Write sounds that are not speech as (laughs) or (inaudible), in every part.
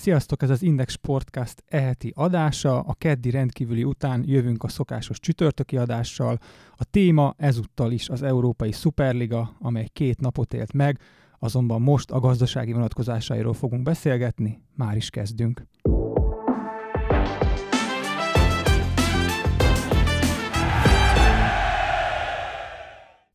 Sziasztok, ez az Index Sportcast eheti adása. A keddi rendkívüli után jövünk a szokásos csütörtöki adással. A téma ezúttal is az Európai Superliga, amely két napot élt meg, azonban most a gazdasági vonatkozásairól fogunk beszélgetni, már is kezdünk.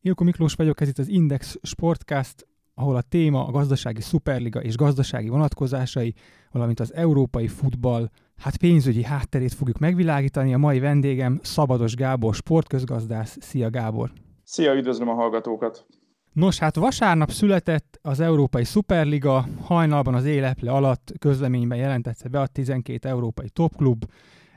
Ilko Miklós vagyok, ez itt az Index Sportcast, ahol a téma a gazdasági szuperliga és gazdasági vonatkozásai, valamint az európai futball hát pénzügyi hátterét fogjuk megvilágítani. A mai vendégem Szabados Gábor, sportközgazdász. Szia Gábor! Szia, üdvözlöm a hallgatókat! Nos, hát vasárnap született az Európai Szuperliga, hajnalban az éleple alatt közleményben jelentette be a 12 európai topklub,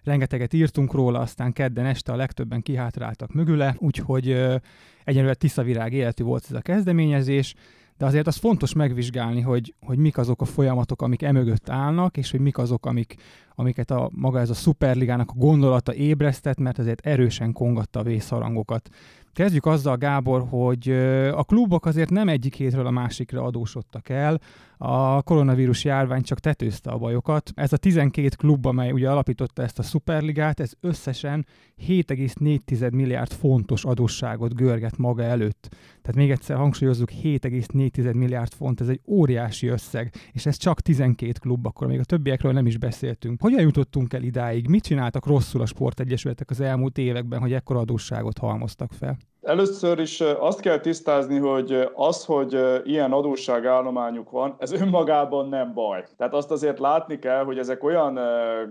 rengeteget írtunk róla, aztán kedden este a legtöbben kihátráltak mögüle, úgyhogy ö, egyenlően tiszavirág életű volt ez a kezdeményezés, de azért az fontos megvizsgálni, hogy, hogy mik azok a folyamatok, amik emögött állnak, és hogy mik azok, amik, amiket a maga ez a szuperligának a gondolata ébresztett, mert azért erősen kongatta a vészharangokat. Kezdjük azzal, Gábor, hogy a klubok azért nem egyik hétről a másikra adósodtak el. A koronavírus járvány csak tetőzte a bajokat. Ez a 12 klub, amely ugye alapította ezt a szuperligát, ez összesen 7,4 milliárd fontos adósságot görget maga előtt. Tehát még egyszer hangsúlyozzuk, 7,4 milliárd font, ez egy óriási összeg, és ez csak 12 klub, akkor még a többiekről nem is beszéltünk. Hogyan jutottunk el idáig? Mit csináltak rosszul a sportegyesületek az elmúlt években, hogy ekkora adósságot halmoztak fel? Először is azt kell tisztázni, hogy az, hogy ilyen adósságállományuk van, ez önmagában nem baj. Tehát azt azért látni kell, hogy ezek olyan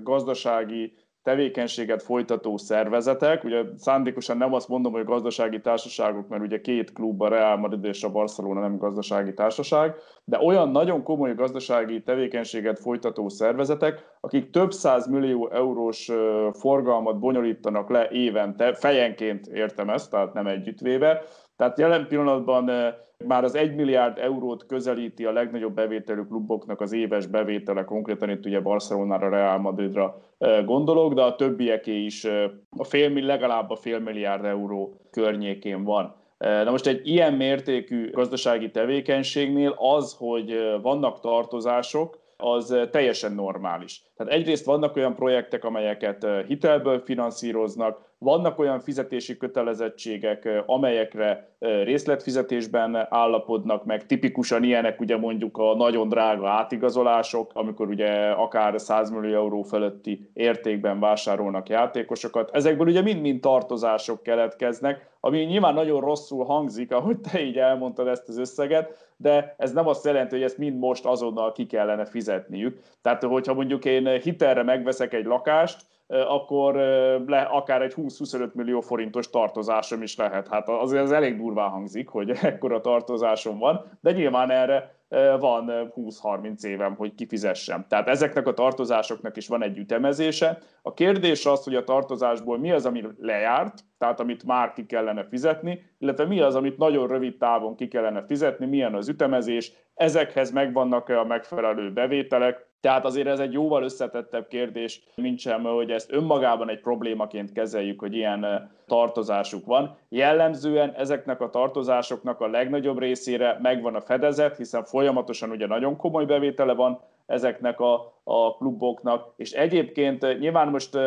gazdasági tevékenységet folytató szervezetek, ugye szándékosan nem azt mondom, hogy gazdasági társaságok, mert ugye két klub, a Real Madrid és a Barcelona nem gazdasági társaság, de olyan nagyon komoly gazdasági tevékenységet folytató szervezetek, akik több száz millió eurós forgalmat bonyolítanak le évente, fejenként értem ezt, tehát nem együttvéve, tehát jelen pillanatban már az 1 milliárd eurót közelíti a legnagyobb bevételű kluboknak az éves bevétele, konkrétan itt ugye Barcelonára, Real Madridra gondolok, de a többieké is a fél, legalább a fél milliárd euró környékén van. Na most egy ilyen mértékű gazdasági tevékenységnél az, hogy vannak tartozások, az teljesen normális. Tehát egyrészt vannak olyan projektek, amelyeket hitelből finanszíroznak, vannak olyan fizetési kötelezettségek, amelyekre részletfizetésben állapodnak meg, tipikusan ilyenek ugye mondjuk a nagyon drága átigazolások, amikor ugye akár 100 millió euró feletti értékben vásárolnak játékosokat. Ezekből ugye mind-mind tartozások keletkeznek, ami nyilván nagyon rosszul hangzik, ahogy te így elmondtad ezt az összeget, de ez nem azt jelenti, hogy ezt mind most azonnal ki kellene fizetniük. Tehát, hogyha mondjuk én hitelre megveszek egy lakást, akkor le, akár egy 20-25 millió forintos tartozásom is lehet. Hát azért ez elég durván hangzik, hogy (laughs) ekkora tartozásom van, de nyilván erre van 20-30 évem, hogy kifizessem. Tehát ezeknek a tartozásoknak is van egy ütemezése. A kérdés az, hogy a tartozásból mi az, ami lejárt, tehát amit már ki kellene fizetni, illetve mi az, amit nagyon rövid távon ki kellene fizetni, milyen az ütemezés, ezekhez megvannak-e a megfelelő bevételek, tehát azért ez egy jóval összetettebb kérdés, mint sem, hogy ezt önmagában egy problémaként kezeljük, hogy ilyen tartozásuk van. Jellemzően ezeknek a tartozásoknak a legnagyobb részére megvan a fedezet, hiszen folyamatosan ugye nagyon komoly bevétele van, ezeknek a, a kluboknak. És egyébként nyilván most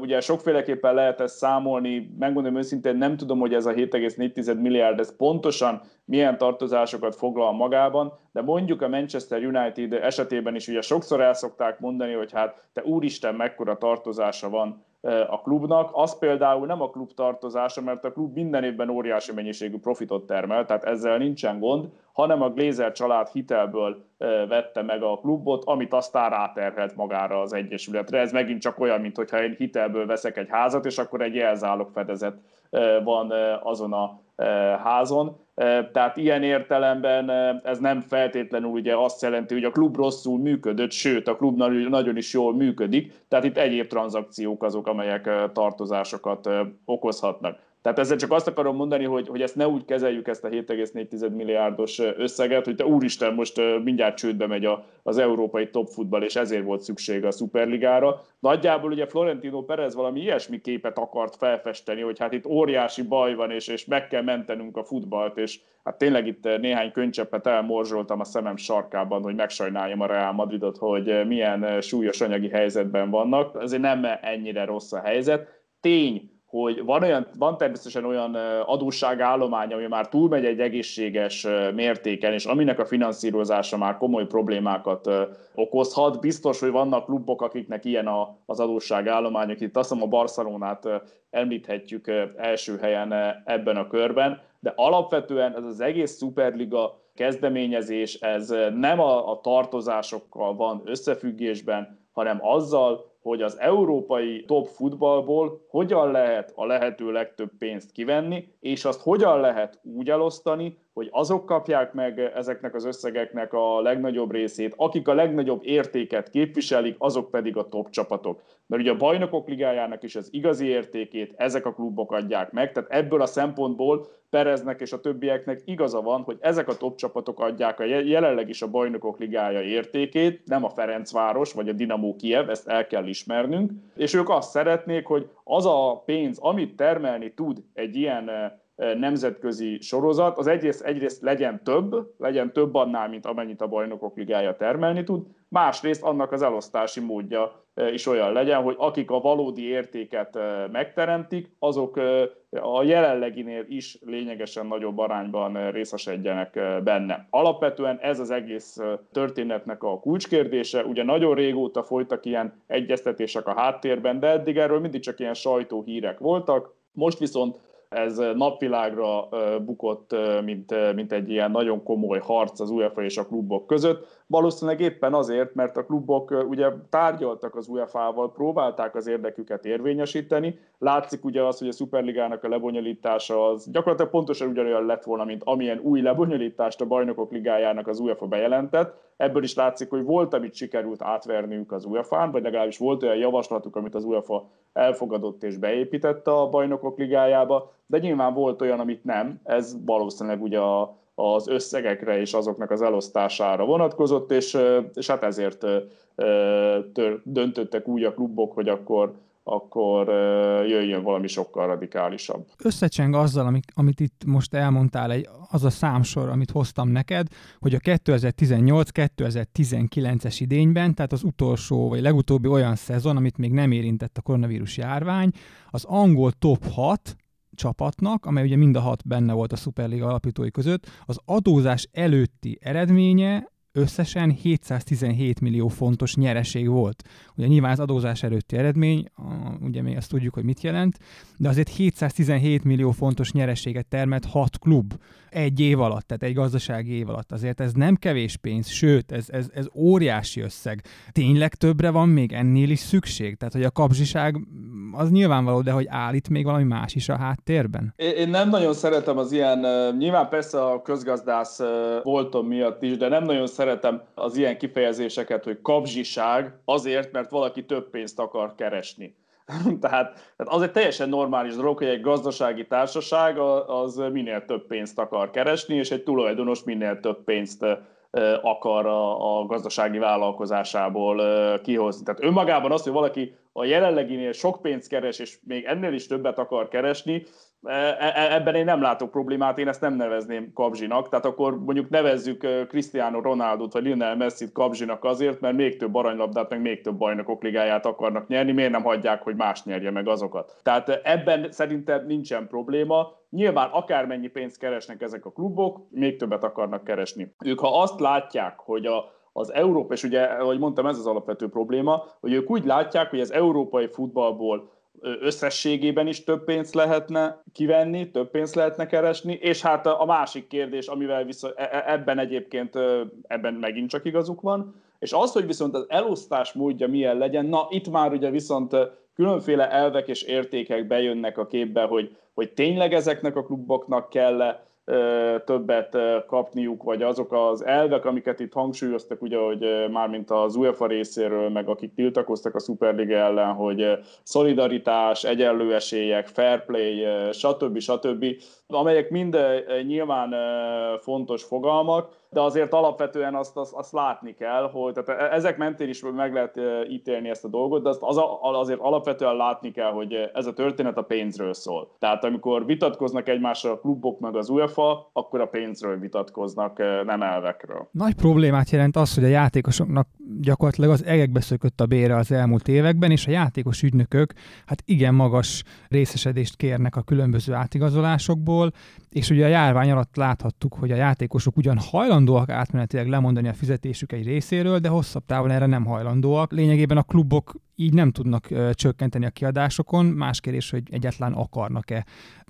ugye sokféleképpen lehet ezt számolni, megmondom őszintén, nem tudom, hogy ez a 7,4 milliárd, ez pontosan milyen tartozásokat foglal magában, de mondjuk a Manchester United esetében is ugye sokszor el szokták mondani, hogy hát te úristen, mekkora tartozása van a klubnak. Az például nem a klub tartozása, mert a klub minden évben óriási mennyiségű profitot termel, tehát ezzel nincsen gond, hanem a Glazer család hitelből vette meg a klubot, amit aztán ráterhelt magára az Egyesületre. Ez megint csak olyan, mint hogyha én hitelből veszek egy házat, és akkor egy jelzálog fedezet van azon a házon. Tehát ilyen értelemben ez nem feltétlenül ugye azt jelenti, hogy a klub rosszul működött, sőt a klub nagyon is jól működik, tehát itt egyéb tranzakciók azok, amelyek tartozásokat okozhatnak. Tehát ezzel csak azt akarom mondani, hogy, hogy ezt ne úgy kezeljük ezt a 7,4 milliárdos összeget, hogy te úristen, most mindjárt csődbe megy a, az európai topfutball, és ezért volt szükség a Superligára. Nagyjából ugye Florentino Perez valami ilyesmi képet akart felfesteni, hogy hát itt óriási baj van, és, és meg kell mentenünk a futballt, és hát tényleg itt néhány könycseppet elmorzsoltam a szemem sarkában, hogy megsajnáljam a Real Madridot, hogy milyen súlyos anyagi helyzetben vannak. Azért nem ennyire rossz a helyzet. Tény, hogy van, olyan, van természetesen olyan adósságállomány, ami már túlmegy egy egészséges mértéken, és aminek a finanszírozása már komoly problémákat okozhat. Biztos, hogy vannak klubok, akiknek ilyen az adósságállomány, itt azt hiszem a Barcelonát említhetjük első helyen ebben a körben, de alapvetően ez az egész Superliga kezdeményezés, ez nem a, a tartozásokkal van összefüggésben, hanem azzal, hogy az európai top futballból hogyan lehet a lehető legtöbb pénzt kivenni, és azt hogyan lehet úgy elosztani, hogy azok kapják meg ezeknek az összegeknek a legnagyobb részét, akik a legnagyobb értéket képviselik, azok pedig a top csapatok. Mert ugye a bajnokok ligájának is az igazi értékét ezek a klubok adják meg, tehát ebből a szempontból Pereznek és a többieknek igaza van, hogy ezek a top csapatok adják a jelenleg is a bajnokok ligája értékét, nem a Ferencváros vagy a Dinamo Kiev, ezt el kell ismernünk, és ők azt szeretnék, hogy az a pénz, amit termelni tud egy ilyen nemzetközi sorozat, az egyrészt, egyrészt legyen több, legyen több annál, mint amennyit a bajnokok ligája termelni tud, másrészt annak az elosztási módja is olyan legyen, hogy akik a valódi értéket megteremtik, azok a jelenleginél is lényegesen nagyobb arányban részesedjenek benne. Alapvetően ez az egész történetnek a kulcskérdése. Ugye nagyon régóta folytak ilyen egyeztetések a háttérben, de eddig erről mindig csak ilyen sajtóhírek voltak. Most viszont ez napvilágra bukott, mint, mint egy ilyen nagyon komoly harc az UEFA és a klubok között. Valószínűleg éppen azért, mert a klubok ugye tárgyaltak az UEFA-val, próbálták az érdeküket érvényesíteni. Látszik ugye az, hogy a Superligának a lebonyolítása az gyakorlatilag pontosan ugyanolyan lett volna, mint amilyen új lebonyolítást a Bajnokok Ligájának az UEFA bejelentett. Ebből is látszik, hogy volt, amit sikerült átverniük az UEFA-n, vagy legalábbis volt olyan javaslatuk, amit az UEFA elfogadott és beépítette a Bajnokok Ligájába, de nyilván volt olyan, amit nem. Ez valószínűleg ugye a az összegekre és azoknak az elosztására vonatkozott, és, és hát ezért tör, döntöttek úgy a klubok, hogy akkor akkor jöjjön valami sokkal radikálisabb. Összecseng azzal, amit, amit itt most elmondtál, egy, az a számsor, amit hoztam neked, hogy a 2018-2019-es idényben, tehát az utolsó, vagy legutóbbi olyan szezon, amit még nem érintett a koronavírus járvány, az angol top 6 csapatnak, amely ugye mind a hat benne volt a Superliga alapítói között, az adózás előtti eredménye összesen 717 millió fontos nyereség volt. Ugye nyilván az adózás előtti eredmény, ugye még azt tudjuk, hogy mit jelent, de azért 717 millió fontos nyereséget termelt hat klub egy év alatt, tehát egy gazdasági év alatt. Azért ez nem kevés pénz, sőt, ez, ez, ez óriási összeg. Tényleg többre van még ennél is szükség? Tehát, hogy a kapzsiság az nyilvánvaló, de hogy állít még valami más is a háttérben? Én nem nagyon szeretem az ilyen, nyilván persze a közgazdász voltom miatt is, de nem nagyon az ilyen kifejezéseket, hogy kapzsiság azért, mert valaki több pénzt akar keresni. (laughs) tehát, tehát az egy teljesen normális dolog, hogy egy gazdasági társaság az minél több pénzt akar keresni, és egy tulajdonos minél több pénzt akar a, a gazdasági vállalkozásából kihozni. Tehát önmagában az, hogy valaki a jelenleginél sok pénzt keres, és még ennél is többet akar keresni, ebben én nem látok problémát, én ezt nem nevezném kapzsinak, tehát akkor mondjuk nevezzük Cristiano Ronaldo-t vagy Lionel Messi-t kapzsinak azért, mert még több aranylabdát, meg még több bajnokok ligáját akarnak nyerni, miért nem hagyják, hogy más nyerje meg azokat. Tehát ebben szerintem nincsen probléma, Nyilván akármennyi pénzt keresnek ezek a klubok, még többet akarnak keresni. Ők ha azt látják, hogy a, az Európa, és ugye, ahogy mondtam, ez az alapvető probléma, hogy ők úgy látják, hogy az európai futballból összességében is több pénzt lehetne kivenni, több pénzt lehetne keresni, és hát a másik kérdés, amivel viszont e, e, ebben egyébként ebben megint csak igazuk van, és az, hogy viszont az elosztás módja milyen legyen, na itt már ugye viszont különféle elvek és értékek bejönnek a képbe, hogy, hogy tényleg ezeknek a kluboknak kell többet kapniuk, vagy azok az elvek, amiket itt hangsúlyoztak, ugye, hogy mármint az UEFA részéről, meg akik tiltakoztak a Superliga ellen, hogy szolidaritás, egyenlő esélyek, fair play, stb. stb., amelyek mind nyilván fontos fogalmak, de azért alapvetően azt, azt, azt látni kell, hogy tehát e, ezek mentén is meg lehet ítélni ezt a dolgot, de azt az, azért alapvetően látni kell, hogy ez a történet a pénzről szól. Tehát amikor vitatkoznak egymással a klubok meg az UEFA, akkor a pénzről vitatkoznak, nem elvekről. Nagy problémát jelent az, hogy a játékosoknak gyakorlatilag az egekbe szökött a bére az elmúlt években, és a játékos ügynökök hát igen magas részesedést kérnek a különböző átigazolásokból, és ugye a járvány alatt láthattuk, hogy a játékosok ugyan hajlandóak átmenetileg lemondani a fizetésük egy részéről, de hosszabb távon erre nem hajlandóak. Lényegében a klubok így nem tudnak ö, csökkenteni a kiadásokon, más kérdés, hogy egyáltalán akarnak-e.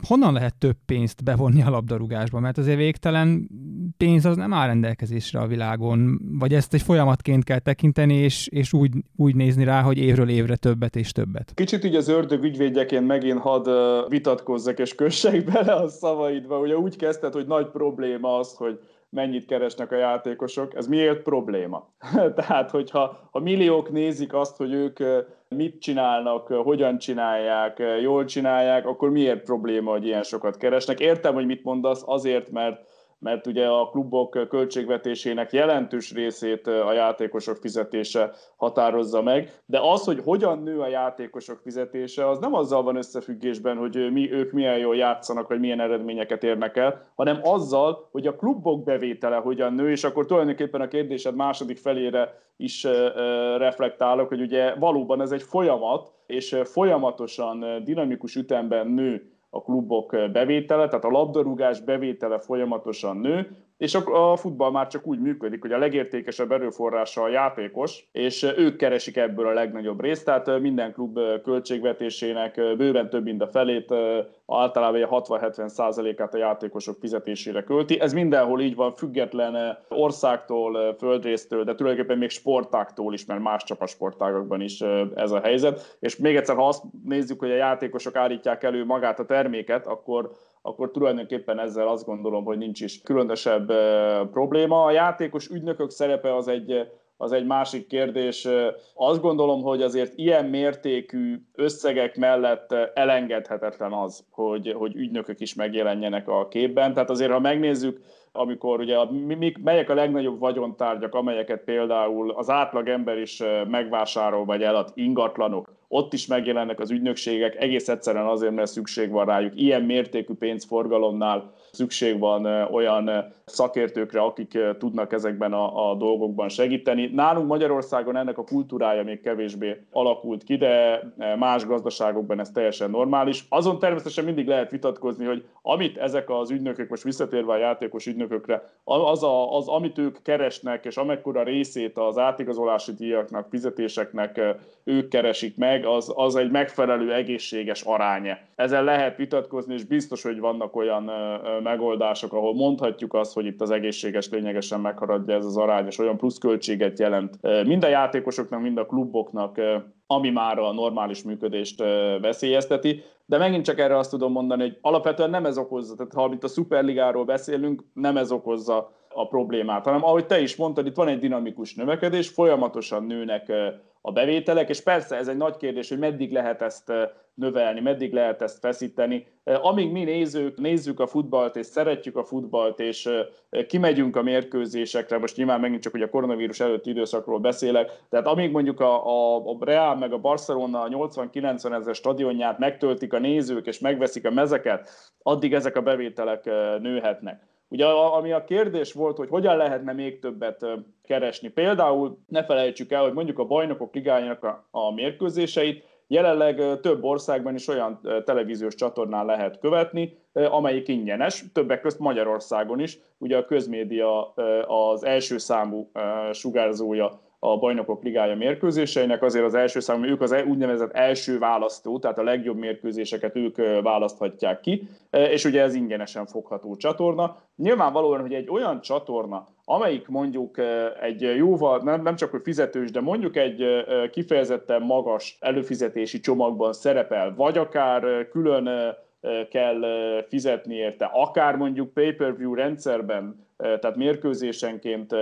Honnan lehet több pénzt bevonni a labdarúgásba? Mert azért végtelen pénz az nem áll rendelkezésre a világon, vagy ezt egy folyamatként kell tekinteni, és, és úgy, úgy nézni rá, hogy évről évre többet és többet. Kicsit így az ördög ügyvédjeként megint hadd vitatkozzak és kössek (laughs) bele a szavaidba. Ugye úgy kezdted, hogy nagy probléma az, hogy mennyit keresnek a játékosok. Ez miért probléma? (laughs) Tehát, hogyha ha milliók nézik azt, hogy ők mit csinálnak, hogyan csinálják, jól csinálják, akkor miért probléma, hogy ilyen sokat keresnek? Értem, hogy mit mondasz, azért, mert mert ugye a klubok költségvetésének jelentős részét a játékosok fizetése határozza meg, de az, hogy hogyan nő a játékosok fizetése, az nem azzal van összefüggésben, hogy mi, ők milyen jól játszanak, vagy milyen eredményeket érnek el, hanem azzal, hogy a klubok bevétele hogyan nő, és akkor tulajdonképpen a kérdésed második felére is reflektálok, hogy ugye valóban ez egy folyamat, és folyamatosan dinamikus ütemben nő a klubok bevétele, tehát a labdarúgás bevétele folyamatosan nő, és a, futball már csak úgy működik, hogy a legértékesebb erőforrása a játékos, és ők keresik ebből a legnagyobb részt, tehát minden klub költségvetésének bőven több mint a felét, általában 60-70 százalékát a játékosok fizetésére költi. Ez mindenhol így van, független országtól, földrésztől, de tulajdonképpen még sportáktól is, mert más sportágokban is ez a helyzet. És még egyszer, ha azt nézzük, hogy a játékosok állítják elő magát a terméket, akkor akkor tulajdonképpen ezzel azt gondolom, hogy nincs is különösebb probléma. A játékos ügynökök szerepe az egy, az egy másik kérdés. Azt gondolom, hogy azért ilyen mértékű összegek mellett elengedhetetlen az, hogy, hogy ügynökök is megjelenjenek a képben. Tehát azért, ha megnézzük, amikor ugye mik, melyek a legnagyobb vagyontárgyak, amelyeket például az átlag ember is megvásárol vagy elad, ingatlanok, ott is megjelennek az ügynökségek, egész egyszerűen azért, mert szükség van rájuk. Ilyen mértékű pénzforgalomnál szükség van olyan szakértőkre, akik tudnak ezekben a, a dolgokban segíteni. Nálunk Magyarországon ennek a kultúrája még kevésbé alakult ki, de más gazdaságokban ez teljesen normális. Azon természetesen mindig lehet vitatkozni, hogy amit ezek az ügynökök, most visszatérve a játékos ügynökökre, az, a, az amit ők keresnek, és amekkora részét az átigazolási díjaknak, fizetéseknek ők keresik meg, az, az egy megfelelő egészséges aránya. Ezzel lehet vitatkozni, és biztos, hogy vannak olyan megoldások, ahol mondhatjuk azt, hogy itt az egészséges lényegesen megharadja ez az arány, és olyan pluszköltséget jelent mind a játékosoknak, mind a kluboknak, ami már a normális működést veszélyezteti. De megint csak erre azt tudom mondani, hogy alapvetően nem ez okozza, tehát ha itt a Superligáról beszélünk, nem ez okozza a problémát, hanem ahogy te is mondtad, itt van egy dinamikus növekedés, folyamatosan nőnek a bevételek, és persze ez egy nagy kérdés, hogy meddig lehet ezt növelni, meddig lehet ezt feszíteni. Amíg mi nézők, nézzük a futballt, és szeretjük a futballt, és kimegyünk a mérkőzésekre, most nyilván megint csak hogy a koronavírus előtti időszakról beszélek, tehát amíg mondjuk a, a, a Real meg a Barcelona a 80-90 ezer stadionját megtöltik a nézők, és megveszik a mezeket, addig ezek a bevételek nőhetnek. Ugye ami a kérdés volt, hogy hogyan lehetne még többet keresni. Például ne felejtsük el, hogy mondjuk a bajnokok ligájának a, mérkőzéseit jelenleg több országban is olyan televíziós csatornán lehet követni, amelyik ingyenes, többek között Magyarországon is. Ugye a közmédia az első számú sugárzója a bajnokok ligája mérkőzéseinek, azért az első számú, ők az e- úgynevezett első választó, tehát a legjobb mérkőzéseket ők választhatják ki, és ugye ez ingyenesen fogható csatorna. Nyilvánvalóan, hogy egy olyan csatorna, amelyik mondjuk egy jóval, nem, csak hogy fizetős, de mondjuk egy kifejezetten magas előfizetési csomagban szerepel, vagy akár külön kell fizetni érte, akár mondjuk pay-per-view rendszerben, tehát mérkőzésenként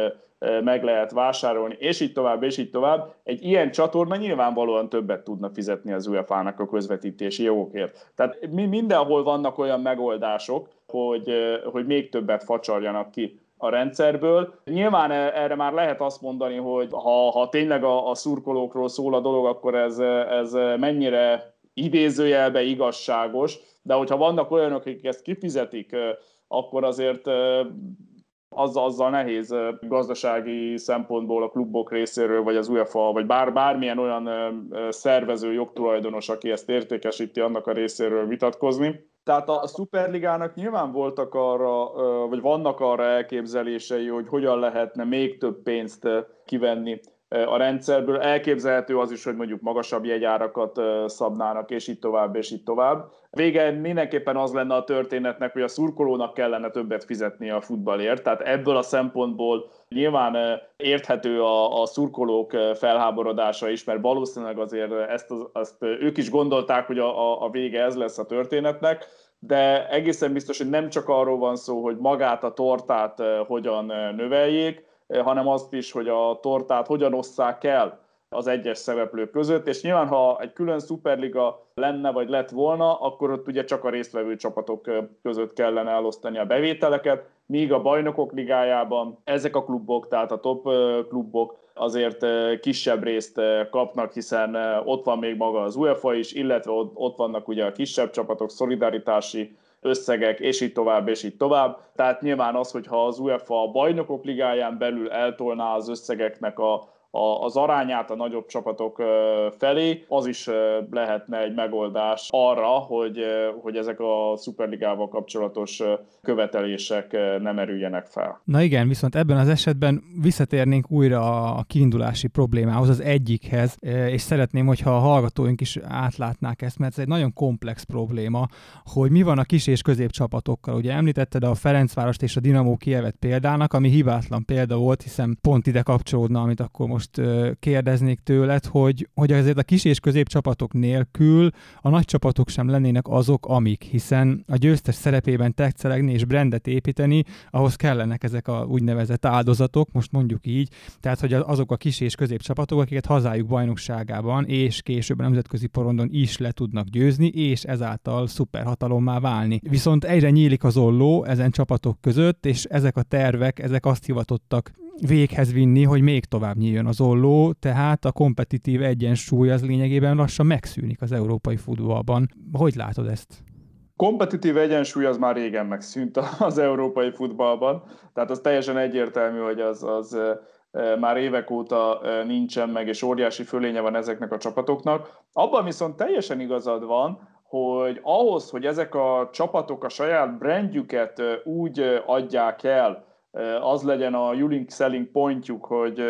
meg lehet vásárolni, és így tovább, és így tovább. Egy ilyen csatorna nyilvánvalóan többet tudna fizetni az UEFA-nak a közvetítési jogokért. Tehát mi mindenhol vannak olyan megoldások, hogy, hogy még többet facsarjanak ki a rendszerből. Nyilván erre már lehet azt mondani, hogy ha, ha tényleg a, a szurkolókról szól a dolog, akkor ez, ez mennyire idézőjelbe igazságos, de hogyha vannak olyanok, akik ezt kifizetik, akkor azért azzal, azzal nehéz gazdasági szempontból a klubok részéről, vagy az UEFA, vagy bár, bármilyen olyan szervező jogtulajdonos, aki ezt értékesíti, annak a részéről vitatkozni. Tehát a Superligának nyilván voltak arra, vagy vannak arra elképzelései, hogy hogyan lehetne még több pénzt kivenni a rendszerből. Elképzelhető az is, hogy mondjuk magasabb jegyárakat szabnának, és így tovább, és így tovább. Vége mindenképpen az lenne a történetnek, hogy a szurkolónak kellene többet fizetni a futballért, tehát ebből a szempontból nyilván érthető a, a szurkolók felháborodása is, mert valószínűleg azért ezt, azt ők is gondolták, hogy a, a vége ez lesz a történetnek, de egészen biztos, hogy nem csak arról van szó, hogy magát a tortát hogyan növeljék, hanem azt is, hogy a tortát hogyan osszák el az egyes szereplők között, és nyilván, ha egy külön szuperliga lenne, vagy lett volna, akkor ott ugye csak a résztvevő csapatok között kellene elosztani a bevételeket, míg a bajnokok ligájában ezek a klubok, tehát a top klubok azért kisebb részt kapnak, hiszen ott van még maga az UEFA is, illetve ott vannak ugye a kisebb csapatok, szolidaritási összegek, és így tovább, és így tovább. Tehát nyilván az, hogyha az UEFA a bajnokok ligáján belül eltolná az összegeknek a az arányát a nagyobb csapatok felé, az is lehetne egy megoldás arra, hogy, hogy ezek a szuperligával kapcsolatos követelések nem erüljenek fel. Na igen, viszont ebben az esetben visszatérnénk újra a kiindulási problémához, az egyikhez, és szeretném, hogyha a hallgatóink is átlátnák ezt, mert ez egy nagyon komplex probléma, hogy mi van a kis és középcsapatokkal. Ugye említetted a Ferencvárost és a Dinamo Kievet példának, ami hibátlan példa volt, hiszen pont ide kapcsolódna, amit akkor most most kérdeznék tőled, hogy, hogy azért a kis és középcsapatok nélkül a nagy csapatok sem lennének azok, amik, hiszen a győztes szerepében tetszelegni és brandet építeni, ahhoz kellenek ezek a úgynevezett áldozatok, most mondjuk így, tehát hogy azok a kis és középcsapatok, akiket hazájuk bajnokságában és később a nemzetközi porondon is le tudnak győzni, és ezáltal szuperhatalommá válni. Viszont egyre nyílik az olló ezen csapatok között, és ezek a tervek, ezek azt hivatottak véghez vinni, hogy még tovább nyíljon az olló, tehát a kompetitív egyensúly az lényegében lassan megszűnik az európai futballban. Hogy látod ezt? Kompetitív egyensúly az már régen megszűnt az európai futballban, tehát az teljesen egyértelmű, hogy az, az már évek óta nincsen meg, és óriási fölénye van ezeknek a csapatoknak. Abban viszont teljesen igazad van, hogy ahhoz, hogy ezek a csapatok a saját brandjüket úgy adják el, az legyen a Julink selling pointjuk, hogy,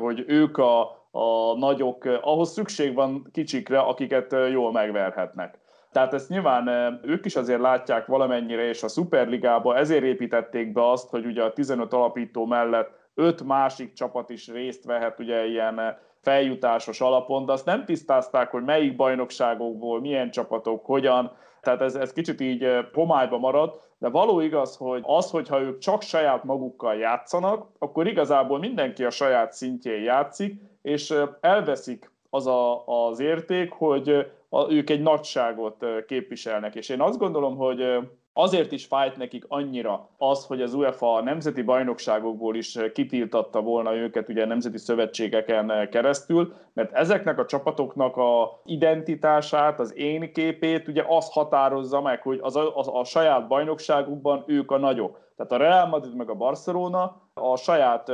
hogy ők a, a nagyok, ahhoz szükség van kicsikre, akiket jól megverhetnek. Tehát ezt nyilván ők is azért látják valamennyire, és a Superligába ezért építették be azt, hogy ugye a 15 alapító mellett öt másik csapat is részt vehet ugye ilyen feljutásos alapon, de azt nem tisztázták, hogy melyik bajnokságokból, milyen csapatok, hogyan, tehát ez, ez kicsit így homályba marad, de való igaz, hogy az, hogyha ők csak saját magukkal játszanak, akkor igazából mindenki a saját szintjén játszik, és elveszik az a, az érték, hogy a, ők egy nagyságot képviselnek. És én azt gondolom, hogy Azért is fájt nekik annyira az, hogy az UEFA a nemzeti bajnokságokból is kitiltatta volna őket ugye nemzeti szövetségeken keresztül, mert ezeknek a csapatoknak a identitását, az én képét ugye az határozza meg, hogy az a, az a saját bajnokságukban ők a nagyok. Tehát a Real Madrid meg a Barcelona a saját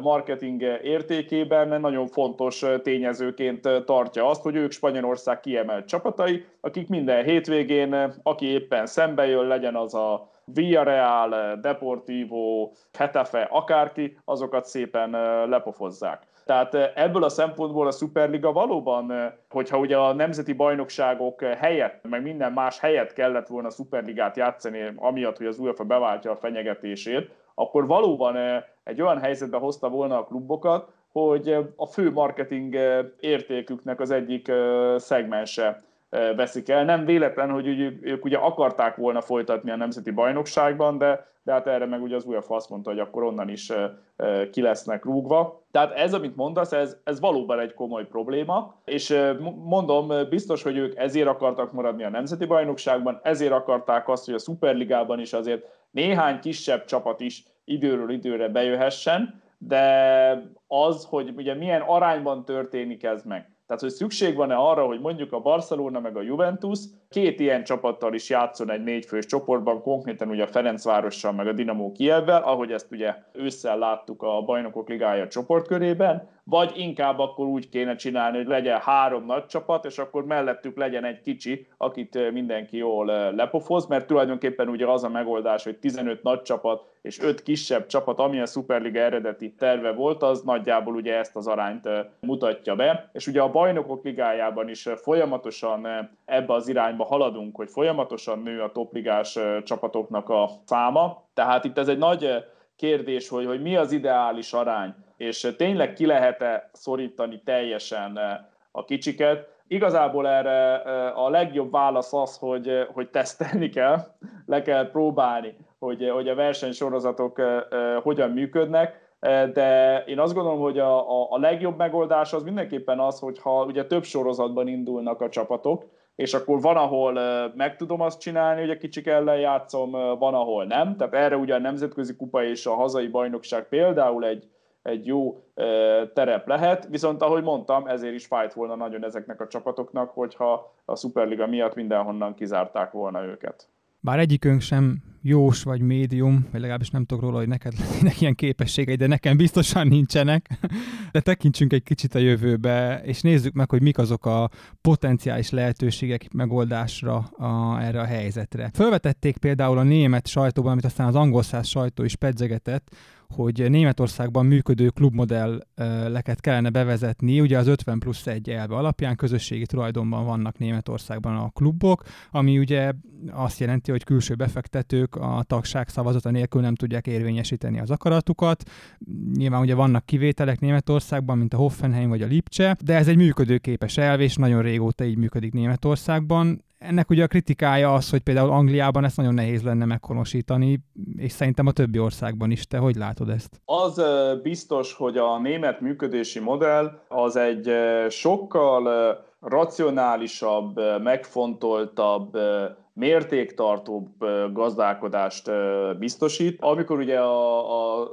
marketing értékében nagyon fontos tényezőként tartja azt, hogy ők Spanyolország kiemelt csapatai, akik minden hétvégén, aki éppen szembe jön, legyen az a Villarreal, Deportivo, Hetafe, akárki, azokat szépen lepofozzák. Tehát ebből a szempontból a Superliga valóban, hogyha ugye a nemzeti bajnokságok helyett, meg minden más helyett kellett volna a Superligát játszani, amiatt, hogy az UEFA beváltja a fenyegetését, akkor valóban egy olyan helyzetbe hozta volna a klubokat, hogy a fő marketing értéküknek az egyik szegmense veszik el. Nem véletlen, hogy ők, ők ugye akarták volna folytatni a nemzeti bajnokságban, de, de hát erre meg ugye az UEFA azt mondta, hogy akkor onnan is ki lesznek rúgva. Tehát ez, amit mondasz, ez, ez valóban egy komoly probléma, és mondom, biztos, hogy ők ezért akartak maradni a nemzeti bajnokságban, ezért akarták azt, hogy a Superligában is azért néhány kisebb csapat is időről időre bejöhessen, de az, hogy ugye milyen arányban történik ez meg. Tehát, hogy szükség van-e arra, hogy mondjuk a Barcelona meg a Juventus két ilyen csapattal is játszon egy négyfős csoportban, konkrétan ugye a Ferencvárossal meg a Dinamo Kievvel, ahogy ezt ugye ősszel láttuk a Bajnokok Ligája csoportkörében, vagy inkább akkor úgy kéne csinálni, hogy legyen három nagy csapat, és akkor mellettük legyen egy kicsi, akit mindenki jól lepofoz, mert tulajdonképpen ugye az a megoldás, hogy 15 nagy csapat és 5 kisebb csapat, ami a Superliga eredeti terve volt, az nagyjából ugye ezt az arányt mutatja be, és ugye a bajnokok ligájában is folyamatosan ebbe az irányba haladunk, hogy folyamatosan nő a topligás csapatoknak a száma, tehát itt ez egy nagy kérdés, hogy, hogy mi az ideális arány, és tényleg ki lehet-e szorítani teljesen a kicsiket. Igazából erre a legjobb válasz az, hogy, hogy tesztelni kell, le kell próbálni, hogy, hogy a versenysorozatok hogyan működnek, de én azt gondolom, hogy a, a, legjobb megoldás az mindenképpen az, hogyha ugye több sorozatban indulnak a csapatok, és akkor van, ahol meg tudom azt csinálni, hogy a kicsik ellen játszom, van, ahol nem. Tehát erre ugye a Nemzetközi Kupa és a hazai bajnokság például egy, egy jó terep lehet, viszont ahogy mondtam, ezért is fájt volna nagyon ezeknek a csapatoknak, hogyha a Superliga miatt mindenhonnan kizárták volna őket. Bár egyikünk sem jós vagy médium, vagy legalábbis nem tudok róla, hogy neked (laughs) lennének ilyen képességei, de nekem biztosan nincsenek. (laughs) De tekintsünk egy kicsit a jövőbe, és nézzük meg, hogy mik azok a potenciális lehetőségek megoldásra a, erre a helyzetre. Fölvetették például a német sajtóban, amit aztán az angol száz sajtó is pedzegetett, hogy Németországban működő klubmodelleket kellene bevezetni, ugye az 50 plusz 1 elve alapján közösségi tulajdonban vannak Németországban a klubok, ami ugye azt jelenti, hogy külső befektetők a tagság szavazata nélkül nem tudják érvényesíteni az akaratukat. Nyilván ugye vannak kivételek Németországban, mint a Hoffenheim vagy a Lipcse, de ez egy működőképes elv, és nagyon régóta így működik Németországban ennek ugye a kritikája az, hogy például Angliában ezt nagyon nehéz lenne meghonosítani, és szerintem a többi országban is. Te hogy látod ezt? Az biztos, hogy a német működési modell az egy sokkal racionálisabb, megfontoltabb, mértéktartóbb gazdálkodást biztosít. Amikor ugye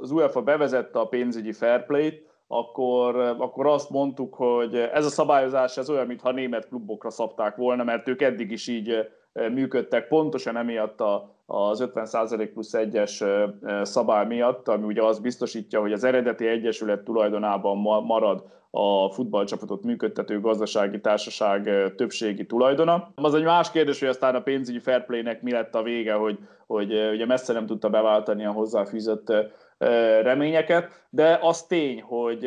az UEFA bevezette a pénzügyi fair play-t, akkor, akkor azt mondtuk, hogy ez a szabályozás ez olyan, mintha német klubokra szabták volna, mert ők eddig is így működtek, pontosan emiatt a, az 50% plusz egyes szabály miatt, ami ugye azt biztosítja, hogy az eredeti egyesület tulajdonában marad a futballcsapatot működtető gazdasági társaság többségi tulajdona. Az egy más kérdés, hogy aztán a pénzügyi fair play-nek mi lett a vége, hogy, hogy ugye messze nem tudta beváltani a hozzáfűzött reményeket, de az tény, hogy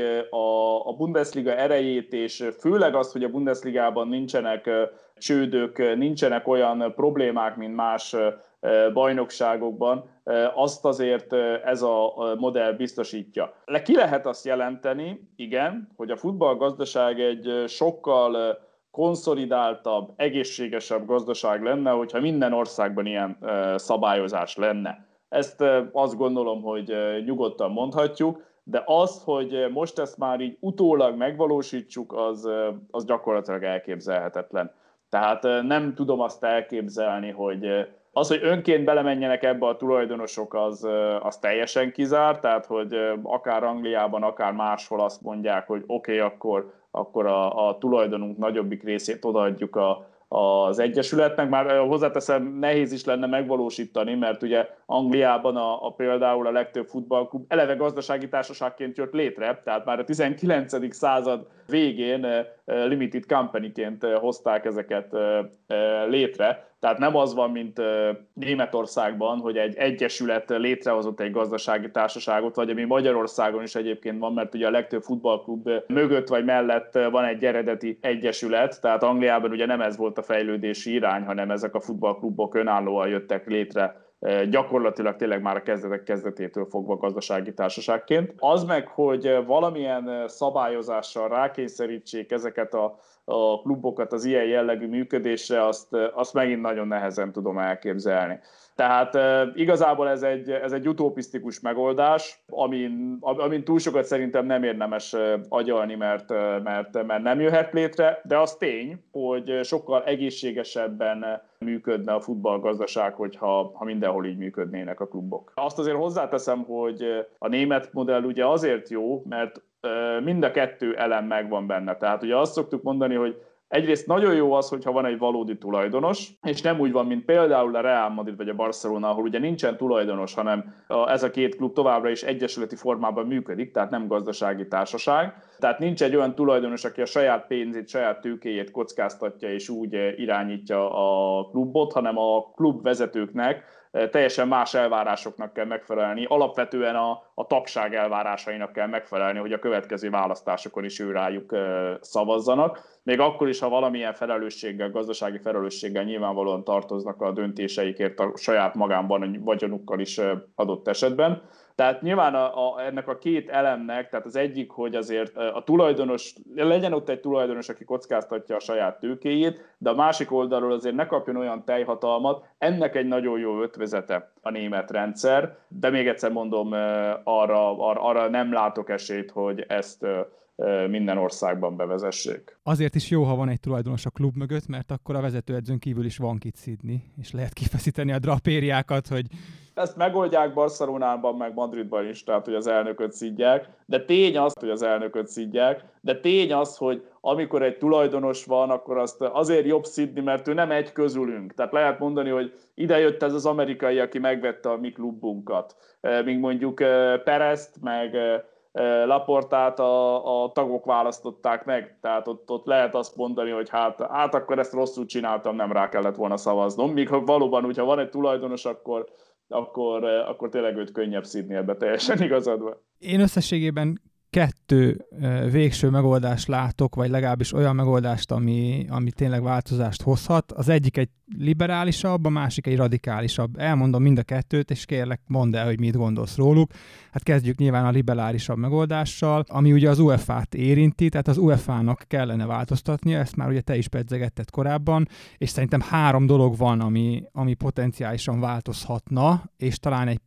a, Bundesliga erejét, és főleg az, hogy a Bundesligában nincsenek csődök, nincsenek olyan problémák, mint más bajnokságokban, azt azért ez a modell biztosítja. Le ki lehet azt jelenteni, igen, hogy a futballgazdaság egy sokkal konszolidáltabb, egészségesebb gazdaság lenne, hogyha minden országban ilyen szabályozás lenne. Ezt azt gondolom, hogy nyugodtan mondhatjuk, de az, hogy most ezt már így utólag megvalósítsuk, az, az gyakorlatilag elképzelhetetlen. Tehát nem tudom azt elképzelni, hogy az, hogy önként belemenjenek ebbe a tulajdonosok, az, az teljesen kizár, tehát hogy akár Angliában, akár máshol azt mondják, hogy oké, okay, akkor, akkor a, a tulajdonunk nagyobbik részét odaadjuk a, az Egyesületnek. Már hozzáteszem, nehéz is lenne megvalósítani, mert ugye Angliában a, a például a legtöbb futballklub eleve gazdasági társaságként jött létre, tehát már a 19. század végén limited company-ként hozták ezeket létre. Tehát nem az van, mint Németországban, hogy egy egyesület létrehozott egy gazdasági társaságot, vagy ami Magyarországon is egyébként van, mert ugye a legtöbb futballklub mögött vagy mellett van egy eredeti egyesület, tehát Angliában ugye nem ez volt a fejlődési irány, hanem ezek a futballklubok önállóan jöttek létre gyakorlatilag tényleg már a kezdetek kezdetétől fogva gazdasági társaságként. Az meg, hogy valamilyen szabályozással rákényszerítsék ezeket a, a klubokat az ilyen jellegű működésre, azt, azt megint nagyon nehezen tudom elképzelni. Tehát igazából ez egy, ez egy utopisztikus megoldás, amin, amin túl sokat szerintem nem érdemes agyalni, mert, mert, mert nem jöhet létre, de az tény, hogy sokkal egészségesebben működne a futballgazdaság, hogyha ha mindenhol így működnének a klubok. Azt azért hozzáteszem, hogy a német modell ugye azért jó, mert mind a kettő elem megvan benne. Tehát ugye azt szoktuk mondani, hogy Egyrészt nagyon jó az, hogyha van egy valódi tulajdonos, és nem úgy van, mint például a Real Madrid vagy a Barcelona, ahol ugye nincsen tulajdonos, hanem ez a két klub továbbra is egyesületi formában működik, tehát nem gazdasági társaság. Tehát nincs egy olyan tulajdonos, aki a saját pénzét, saját tőkéjét kockáztatja és úgy irányítja a klubot, hanem a klub vezetőknek teljesen más elvárásoknak kell megfelelni. Alapvetően a, a tagság elvárásainak kell megfelelni, hogy a következő választásokon is ő rájuk szavazzanak. Még akkor is, ha valamilyen felelősséggel, gazdasági felelősséggel nyilvánvalóan tartoznak a döntéseikért a saját magánban, a vagyonukkal is adott esetben. Tehát nyilván a, a, ennek a két elemnek, tehát az egyik, hogy azért a tulajdonos, legyen ott egy tulajdonos, aki kockáztatja a saját tőkéjét, de a másik oldalról azért ne kapjon olyan teljhatalmat, ennek egy nagyon jó ötvezete a német rendszer, de még egyszer mondom, arra, arra, arra nem látok esélyt, hogy ezt minden országban bevezessék. Azért is jó, ha van egy tulajdonos a klub mögött, mert akkor a vezetőedzőn kívül is van kit szidni, és lehet kifeszíteni a drapériákat, hogy ezt megoldják Barcelonában, meg Madridban is, tehát hogy az elnököt szidják, de tény az, hogy az elnököt szidják, de tény az, hogy amikor egy tulajdonos van, akkor azt azért jobb szidni, mert ő nem egy közülünk. Tehát lehet mondani, hogy ide jött ez az amerikai, aki megvette a mi klubunkat. Míg mondjuk Perezt, meg Laportát a, a tagok választották meg, tehát ott, ott lehet azt mondani, hogy hát, hát akkor ezt rosszul csináltam, nem rá kellett volna szavaznom, míg valóban, hogyha van egy tulajdonos, akkor, akkor, akkor tényleg őt könnyebb szídni ebbe teljesen igazad van. Én összességében kettő végső megoldást látok, vagy legalábbis olyan megoldást, ami, ami tényleg változást hozhat. Az egyik egy liberálisabb, a másik egy radikálisabb. Elmondom mind a kettőt, és kérlek, mondd el, hogy mit gondolsz róluk. Hát kezdjük nyilván a liberálisabb megoldással, ami ugye az UEFA-t érinti, tehát az UEFA-nak kellene változtatnia, ezt már ugye te is pedzegetted korábban, és szerintem három dolog van, ami, ami potenciálisan változhatna, és talán egy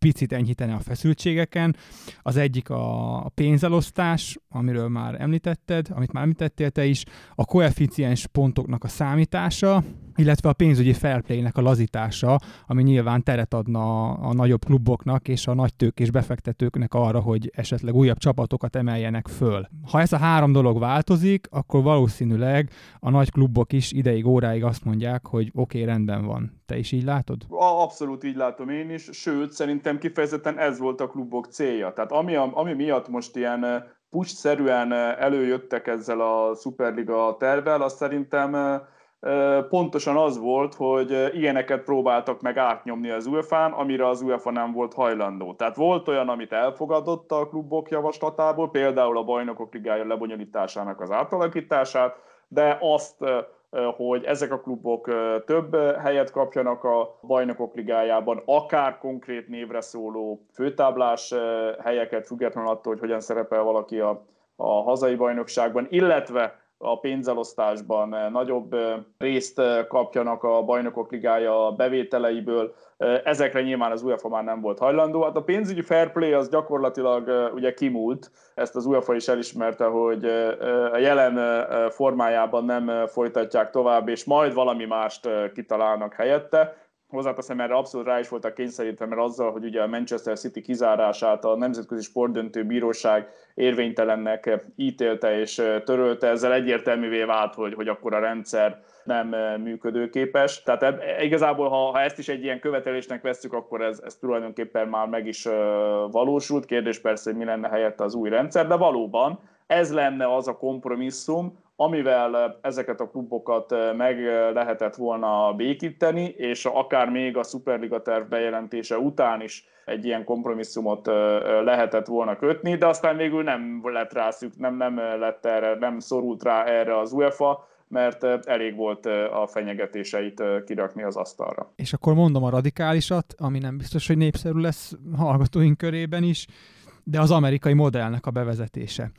picit enyhíteni a feszültségeken. Az egyik a pénzelosztás, amiről már említetted, amit már említettél te is, a koeficiens pontoknak a számítása, illetve a pénzügyi fair play-nek a lazítása, ami nyilván teret adna a, nagyobb kluboknak és a nagy tőkés befektetőknek arra, hogy esetleg újabb csapatokat emeljenek föl. Ha ez a három dolog változik, akkor valószínűleg a nagy klubok is ideig, óráig azt mondják, hogy oké, okay, rendben van. Te is így látod? Abszolút így látom én is, sőt, szerintem kifejezetten ez volt a klubok célja. Tehát ami, ami miatt most ilyen eh, push-szerűen eh, előjöttek ezzel a Superliga tervel, az szerintem eh, pontosan az volt, hogy ilyeneket próbáltak meg átnyomni az UEFA-n, amire az UEFA nem volt hajlandó. Tehát volt olyan, amit elfogadott a klubok javaslatából, például a bajnokok ligája lebonyolításának az átalakítását, de azt, hogy ezek a klubok több helyet kapjanak a bajnokok ligájában, akár konkrét névre szóló főtáblás helyeket, függetlenül attól, hogy hogyan szerepel valaki a, a hazai bajnokságban, illetve a pénzelosztásban eh, nagyobb eh, részt eh, kapjanak a bajnokok ligája bevételeiből. Ezekre nyilván az UEFA már nem volt hajlandó. Hát a pénzügyi fair play az gyakorlatilag ugye kimúlt. Ezt az UEFA is elismerte, hogy a jelen formájában nem folytatják tovább, és majd valami mást kitalálnak helyette hozzáteszem, erre abszolút rá is voltak kényszerítve, mert azzal, hogy ugye a Manchester City kizárását a Nemzetközi Sportdöntő Bíróság érvénytelennek ítélte és törölte, ezzel egyértelművé vált, hogy, hogy akkor a rendszer nem működőképes. Tehát eb, igazából, ha, ha ezt is egy ilyen követelésnek vesszük, akkor ez, ez tulajdonképpen már meg is valósult. Kérdés persze, hogy mi lenne helyette az új rendszer, de valóban ez lenne az a kompromisszum, amivel ezeket a klubokat meg lehetett volna békíteni, és akár még a Superliga terv bejelentése után is egy ilyen kompromisszumot lehetett volna kötni, de aztán végül nem lett rá szük, nem, nem lett erre, nem szorult rá erre az UEFA, mert elég volt a fenyegetéseit kirakni az asztalra. És akkor mondom a radikálisat, ami nem biztos, hogy népszerű lesz hallgatóink körében is, de az amerikai modellnek a bevezetése.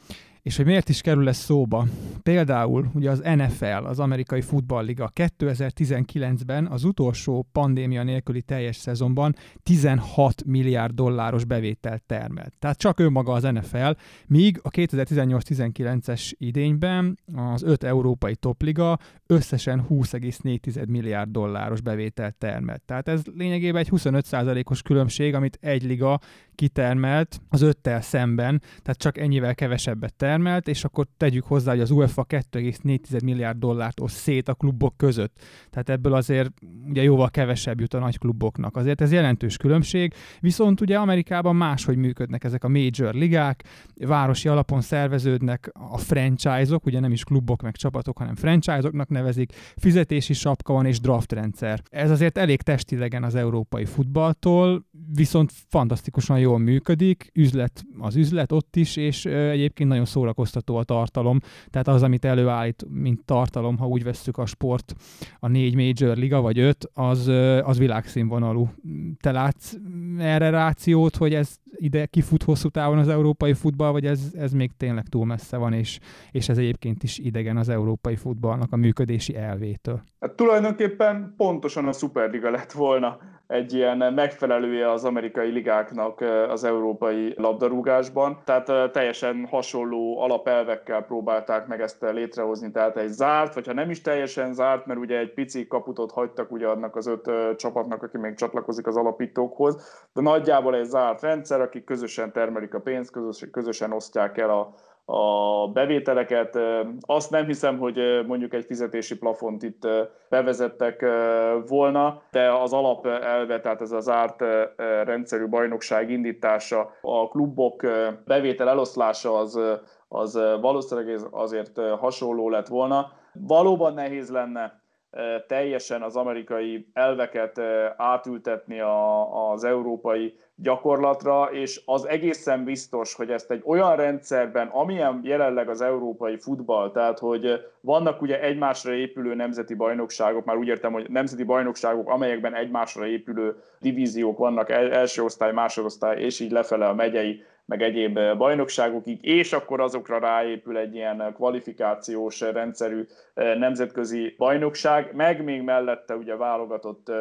És hogy miért is kerül ez szóba? Például ugye az NFL, az amerikai futballliga 2019-ben az utolsó pandémia nélküli teljes szezonban 16 milliárd dolláros bevételt termelt. Tehát csak önmaga az NFL, míg a 2018-19-es idényben az öt európai topliga összesen 20,4 milliárd dolláros bevételt termelt. Tehát ez lényegében egy 25%-os különbség, amit egy liga kitermelt az öttel szemben, tehát csak ennyivel kevesebbet termelt, és akkor tegyük hozzá, hogy az UEFA 2,4 milliárd dollárt oszt szét a klubok között. Tehát ebből azért ugye jóval kevesebb jut a nagy kluboknak. Azért ez jelentős különbség, viszont ugye Amerikában máshogy működnek ezek a major ligák, városi alapon szerveződnek a franchise-ok, ugye nem is klubok meg csapatok, hanem franchise-oknak nevezik, fizetési sapka van és draft rendszer. Ez azért elég testidegen az európai futballtól, viszont fantasztikusan jól működik, üzlet az üzlet ott is, és egyébként nagyon szórakoztató a tartalom. Tehát az, amit előállít, mint tartalom, ha úgy vesszük a sport, a négy major liga vagy öt, az, az világszínvonalú. Te látsz erre rációt, hogy ez ide kifut hosszú távon az európai futball, vagy ez, ez még tényleg túl messze van, és, és ez egyébként is idegen az európai futballnak a működési elvétől? Hát tulajdonképpen pontosan a Superliga lett volna egy ilyen megfelelője az amerikai ligáknak az európai labdarúgásban. Tehát teljesen hasonló alapelvekkel próbálták meg ezt létrehozni, tehát egy zárt, vagy ha nem is teljesen zárt, mert ugye egy pici kaputot hagytak ugye annak az öt csapatnak, aki még csatlakozik az alapítókhoz, de nagyjából egy zárt rendszer, akik közösen termelik a pénzt, közösen osztják el a, a bevételeket. Azt nem hiszem, hogy mondjuk egy fizetési plafont itt bevezettek volna, de az alapelve, tehát ez az árt rendszerű bajnokság indítása, a klubok bevétel eloszlása az, az valószínűleg azért hasonló lett volna. Valóban nehéz lenne teljesen az amerikai elveket átültetni a, az európai gyakorlatra, és az egészen biztos, hogy ezt egy olyan rendszerben, amilyen jelenleg az európai futball, tehát hogy vannak ugye egymásra épülő nemzeti bajnokságok, már úgy értem, hogy nemzeti bajnokságok, amelyekben egymásra épülő divíziók vannak, első osztály, másodosztály, és így lefele a megyei, meg egyéb bajnokságokig, és akkor azokra ráépül egy ilyen kvalifikációs rendszerű nemzetközi bajnokság, meg még mellette ugye válogatott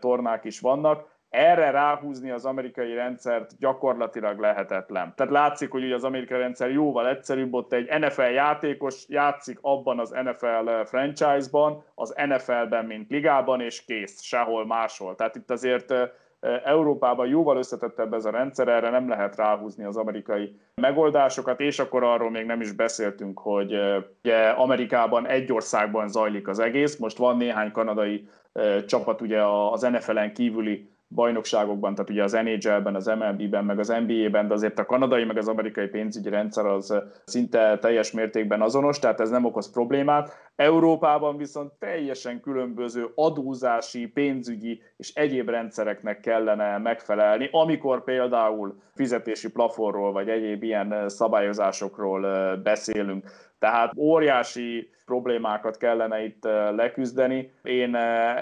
tornák is vannak, erre ráhúzni az amerikai rendszert gyakorlatilag lehetetlen. Tehát látszik, hogy ugye az amerikai rendszer jóval egyszerűbb, ott egy NFL játékos játszik abban az NFL franchise-ban, az NFL-ben, mint ligában, és kész, sehol máshol. Tehát itt azért Európában jóval összetettebb ez a rendszer, erre nem lehet ráhúzni az amerikai megoldásokat, és akkor arról még nem is beszéltünk, hogy ugye Amerikában egy országban zajlik az egész, most van néhány kanadai csapat ugye az NFL-en kívüli bajnokságokban, tehát ugye az NHL-ben, az MLB-ben, meg az NBA-ben, de azért a kanadai, meg az amerikai pénzügyi rendszer az szinte teljes mértékben azonos, tehát ez nem okoz problémát. Európában viszont teljesen különböző adózási, pénzügyi és egyéb rendszereknek kellene megfelelni, amikor például fizetési plafonról vagy egyéb ilyen szabályozásokról beszélünk. Tehát óriási problémákat kellene itt leküzdeni. Én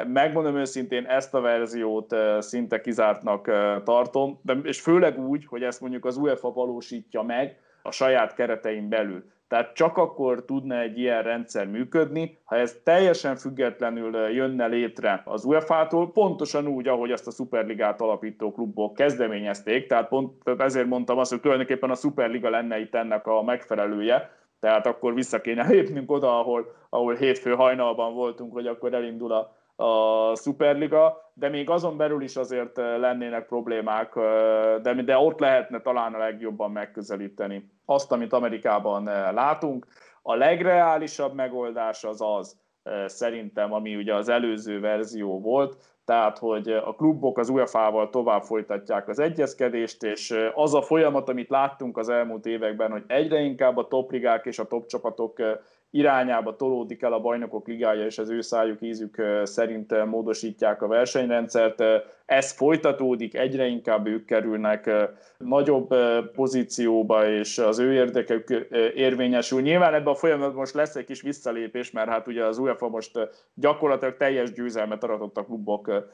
megmondom őszintén, ezt a verziót szinte kizártnak tartom, de, és főleg úgy, hogy ezt mondjuk az UEFA valósítja meg a saját keretein belül. Tehát csak akkor tudna egy ilyen rendszer működni, ha ez teljesen függetlenül jönne létre az UEFA-tól, pontosan úgy, ahogy azt a Superligát alapító klubok kezdeményezték, tehát pont ezért mondtam azt, hogy tulajdonképpen a Superliga lenne itt ennek a megfelelője, tehát akkor vissza kéne lépnünk oda, ahol, ahol hétfő hajnalban voltunk, hogy akkor elindul a, a Superliga, de még azon belül is azért lennének problémák, de, de ott lehetne talán a legjobban megközelíteni azt, amit Amerikában látunk. A legreálisabb megoldás az az, szerintem, ami ugye az előző verzió volt, tehát hogy a klubok az UEFA-val tovább folytatják az egyezkedést, és az a folyamat, amit láttunk az elmúlt években, hogy egyre inkább a topligák és a top csapatok irányába tolódik el a bajnokok ligája, és az ő szájuk ízük szerint módosítják a versenyrendszert. Ez folytatódik, egyre inkább ők kerülnek nagyobb pozícióba, és az ő érdekük érvényesül. Nyilván ebben a folyamatban most lesz egy kis visszalépés, mert hát ugye az UEFA most gyakorlatilag teljes győzelmet aratott a klubok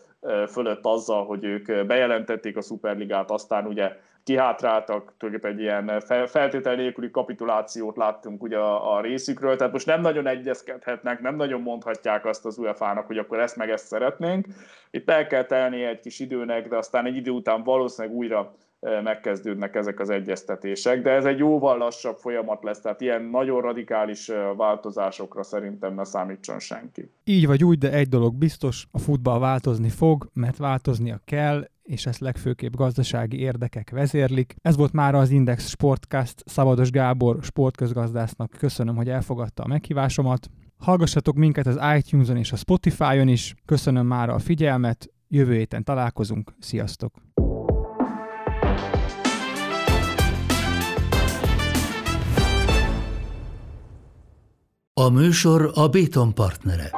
fölött azzal, hogy ők bejelentették a Superligát, aztán ugye kihátráltak, tulajdonképpen egy ilyen feltétel nélküli kapitulációt láttunk ugye a, a részükről, tehát most nem nagyon egyezkedhetnek, nem nagyon mondhatják azt az UEFA-nak, hogy akkor ezt meg ezt szeretnénk. Itt el kell telni egy kis időnek, de aztán egy idő után valószínűleg újra megkezdődnek ezek az egyeztetések, de ez egy jóval lassabb folyamat lesz, tehát ilyen nagyon radikális változásokra szerintem ne számítson senki. Így vagy úgy, de egy dolog biztos, a futball változni fog, mert változnia kell, és ezt legfőképp gazdasági érdekek vezérlik. Ez volt már az Index Sportcast Szabados Gábor sportközgazdásznak. Köszönöm, hogy elfogadta a meghívásomat. Hallgassatok minket az iTunes-on és a Spotify-on is. Köszönöm már a figyelmet, jövő héten találkozunk. Sziasztok! A műsor a Béton partnere.